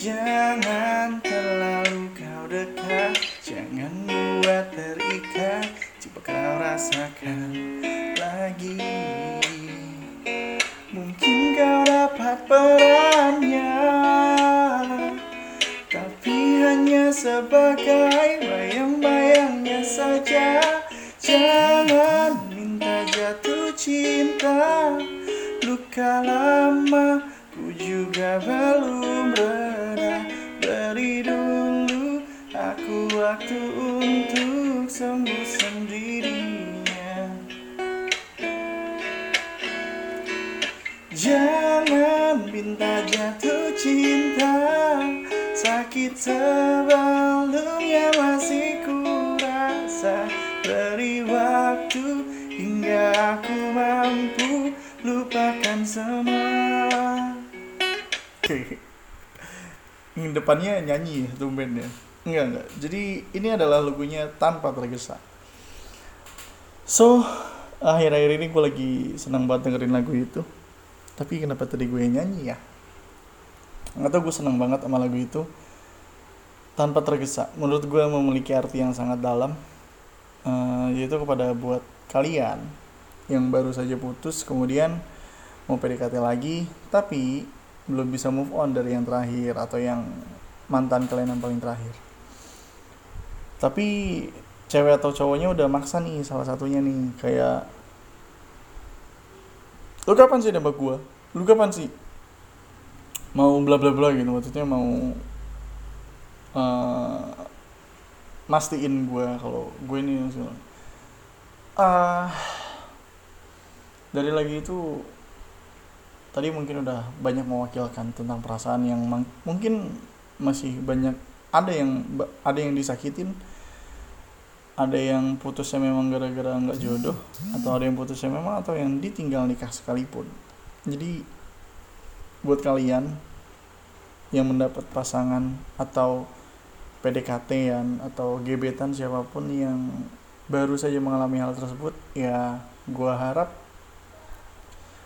Jangan terlalu kau dekat. Jangan buat terikat. Coba kau rasakan lagi. Mungkin kau dapat perannya. Tapi hanya sebagai bayang-bayangnya saja. Jangan minta jatuh cinta. Luka lama ku juga belum Beri dulu aku waktu untuk sembuh sendirinya. Jangan minta jatuh cinta Sakit sebelumnya masih kurasa Beri waktu hingga aku mampu lupakan semua depannya nyanyi ya tumben ya Enggak enggak. Jadi ini adalah lagunya tanpa tergesa. So akhir-akhir ini gue lagi senang banget dengerin lagu itu. Tapi kenapa tadi gue nyanyi ya? Nggak tau gue seneng banget sama lagu itu. Tanpa tergesa. Menurut gue memiliki arti yang sangat dalam. Uh, yaitu kepada buat kalian yang baru saja putus kemudian mau PDKT lagi tapi belum bisa move on dari yang terakhir atau yang mantan kalian yang paling terakhir. Tapi cewek atau cowoknya udah maksa nih salah satunya nih kayak lu kapan sih nembak gua? Lu kapan sih? Mau bla bla bla gitu maksudnya mau uh, mastiin gua kalau gue ini uh, dari lagi itu tadi mungkin udah banyak mewakilkan tentang perasaan yang mungkin masih banyak ada yang ada yang disakitin ada yang putusnya memang gara-gara nggak jodoh atau ada yang putusnya memang atau yang ditinggal nikah sekalipun. Jadi buat kalian yang mendapat pasangan atau PDKT-an atau gebetan siapa pun yang baru saja mengalami hal tersebut ya gua harap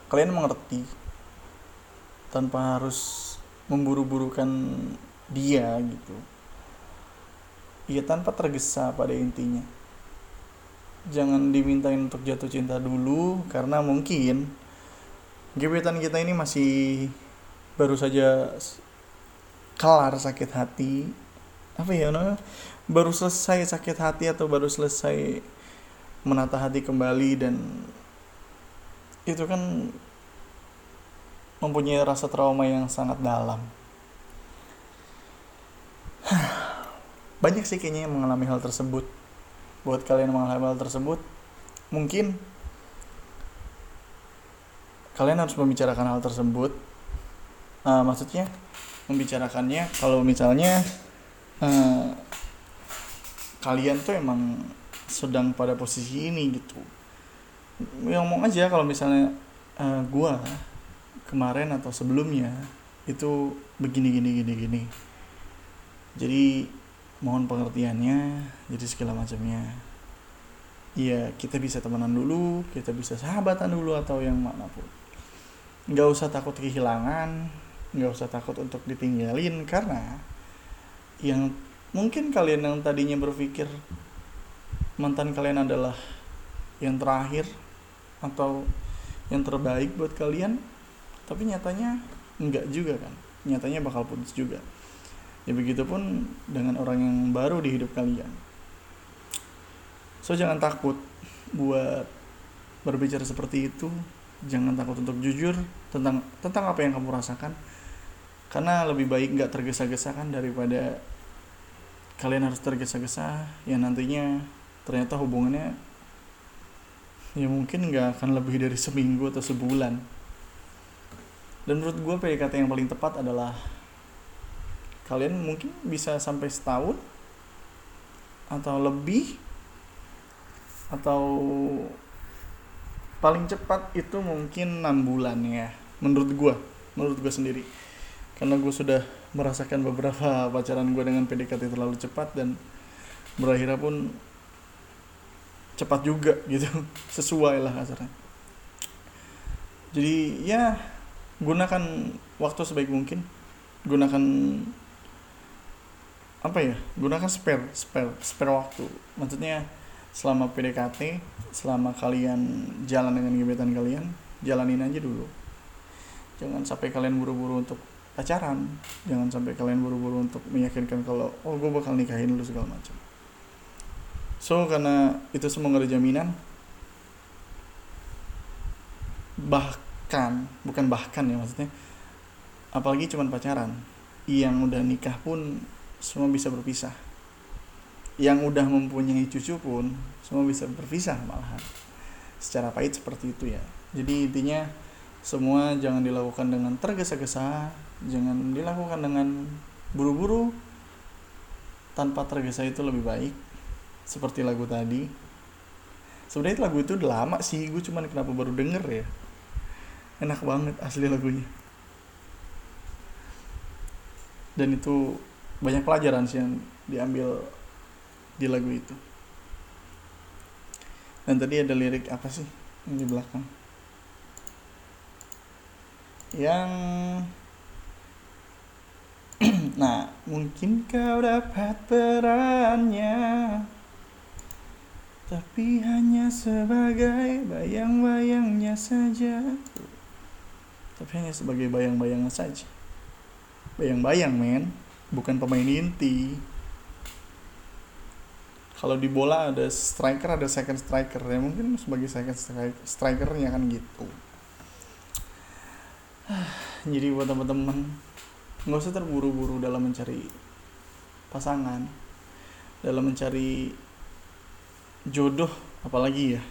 kalian mengerti tanpa harus memburu-burukan dia gitu. Ya tanpa tergesa pada intinya. Jangan dimintain untuk jatuh cinta dulu karena mungkin gebetan kita ini masih baru saja kelar sakit hati. Apa ya no? baru selesai sakit hati atau baru selesai menata hati kembali dan itu kan mempunyai rasa trauma yang sangat dalam. Banyak sih kayaknya yang mengalami hal tersebut. Buat kalian yang mengalami hal tersebut mungkin kalian harus membicarakan hal tersebut. Uh, maksudnya membicarakannya kalau misalnya uh, kalian tuh emang sedang pada posisi ini gitu. Mau aja kalau misalnya uh, gua kemarin atau sebelumnya itu begini gini gini gini. Jadi mohon pengertiannya jadi segala macamnya. Ya kita bisa temenan dulu kita bisa sahabatan dulu atau yang mana pun. Nggak usah takut kehilangan nggak usah takut untuk ditinggalin karena yang mungkin kalian yang tadinya berpikir mantan kalian adalah yang terakhir atau yang terbaik buat kalian tapi nyatanya enggak juga kan. Nyatanya bakal putus juga. Ya begitupun dengan orang yang baru di hidup kalian. So jangan takut buat berbicara seperti itu. Jangan takut untuk jujur tentang tentang apa yang kamu rasakan. Karena lebih baik nggak tergesa-gesa kan daripada kalian harus tergesa-gesa. Yang nantinya ternyata hubungannya ya mungkin nggak akan lebih dari seminggu atau sebulan dan menurut gue PDKT yang paling tepat adalah kalian mungkin bisa sampai setahun atau lebih atau paling cepat itu mungkin enam bulan ya menurut gue menurut gue sendiri. Karena gue sudah merasakan beberapa pacaran gue dengan PDKT terlalu cepat dan berakhirnya pun cepat juga gitu sesuai lah kasarnya. Jadi ya gunakan waktu sebaik mungkin. Gunakan apa ya gunakan spare spare spare waktu. Maksudnya selama PDKT selama kalian jalan dengan gebetan kalian jalanin aja dulu. Jangan sampai kalian buru-buru untuk pacaran. Jangan sampai kalian buru-buru untuk meyakinkan kalau oh gue bakal nikahin lu segala macam. So karena itu semua gak ada jaminan bahkan bukan bahkan ya maksudnya. Apalagi cuman pacaran. Yang udah nikah pun semua bisa berpisah. Yang udah mempunyai cucu pun semua bisa berpisah malahan. Secara pahit seperti itu ya. Jadi intinya semua jangan dilakukan dengan tergesa-gesa jangan dilakukan dengan buru-buru. Tanpa tergesa itu lebih baik. Seperti lagu tadi. Sebenarnya lagu itu udah lama sih gue cuman kenapa baru denger ya enak banget asli lagunya. Dan itu banyak pelajaran sih yang diambil di lagu itu. Dan tadi ada lirik apa sih yang di belakang? Yang nah mungkin kau dapat perannya tapi hanya sebagai bayang-bayangnya saja tapi hanya sebagai bayang-bayangnya saja. Bayang-bayang men. Bukan pemain inti. Kalau di bola ada striker ada second striker. Ya mungkin sebagai second strikernya kan gitu. Jadi buat teman-teman nggak usah terburu-buru dalam mencari pasangan dalam mencari jodoh apalagi ya.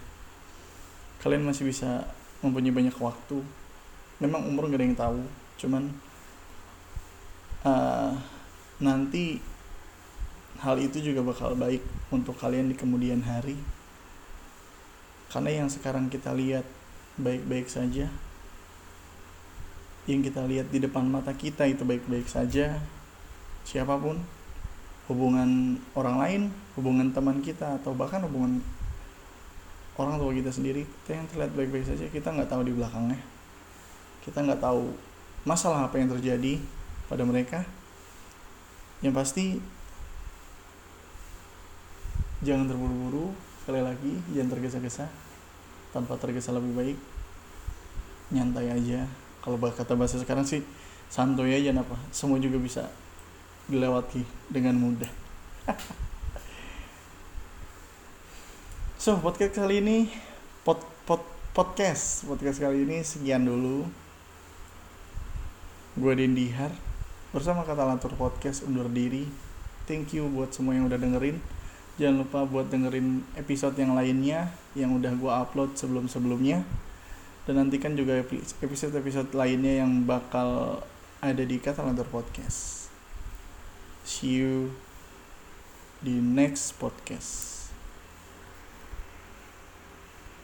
Kalian masih bisa mempunyai banyak waktu memang umur gak ada yang tahu. Cuman uh, nanti hal itu juga bakal baik untuk kalian di kemudian hari. Karena yang sekarang kita lihat baik-baik saja yang kita lihat di depan mata kita itu baik-baik saja. Siapa pun hubungan orang lain hubungan teman kita atau bahkan hubungan orang tua kita sendiri kita yang terlihat baik-baik saja kita nggak tahu di belakangnya kita nggak tahu masalah apa yang terjadi pada mereka. Yang pasti jangan terburu-buru sekali lagi jangan tergesa-gesa. Tanpa tergesa lebih baik nyantai aja. Kalau kata bahasa sekarang sih santuy aja apa semua juga bisa dilewati dengan mudah. So podcast kali ini pod, pod, podcast podcast kali ini sekian dulu gue Dindihar bersama kata lantur podcast undur diri. Thank you buat semua yang udah dengerin. Jangan lupa buat dengerin episode yang lainnya yang udah gue upload sebelum-sebelumnya. Dan nantikan juga episode-episode lainnya yang bakal ada di Katalantor Podcast. See you di next podcast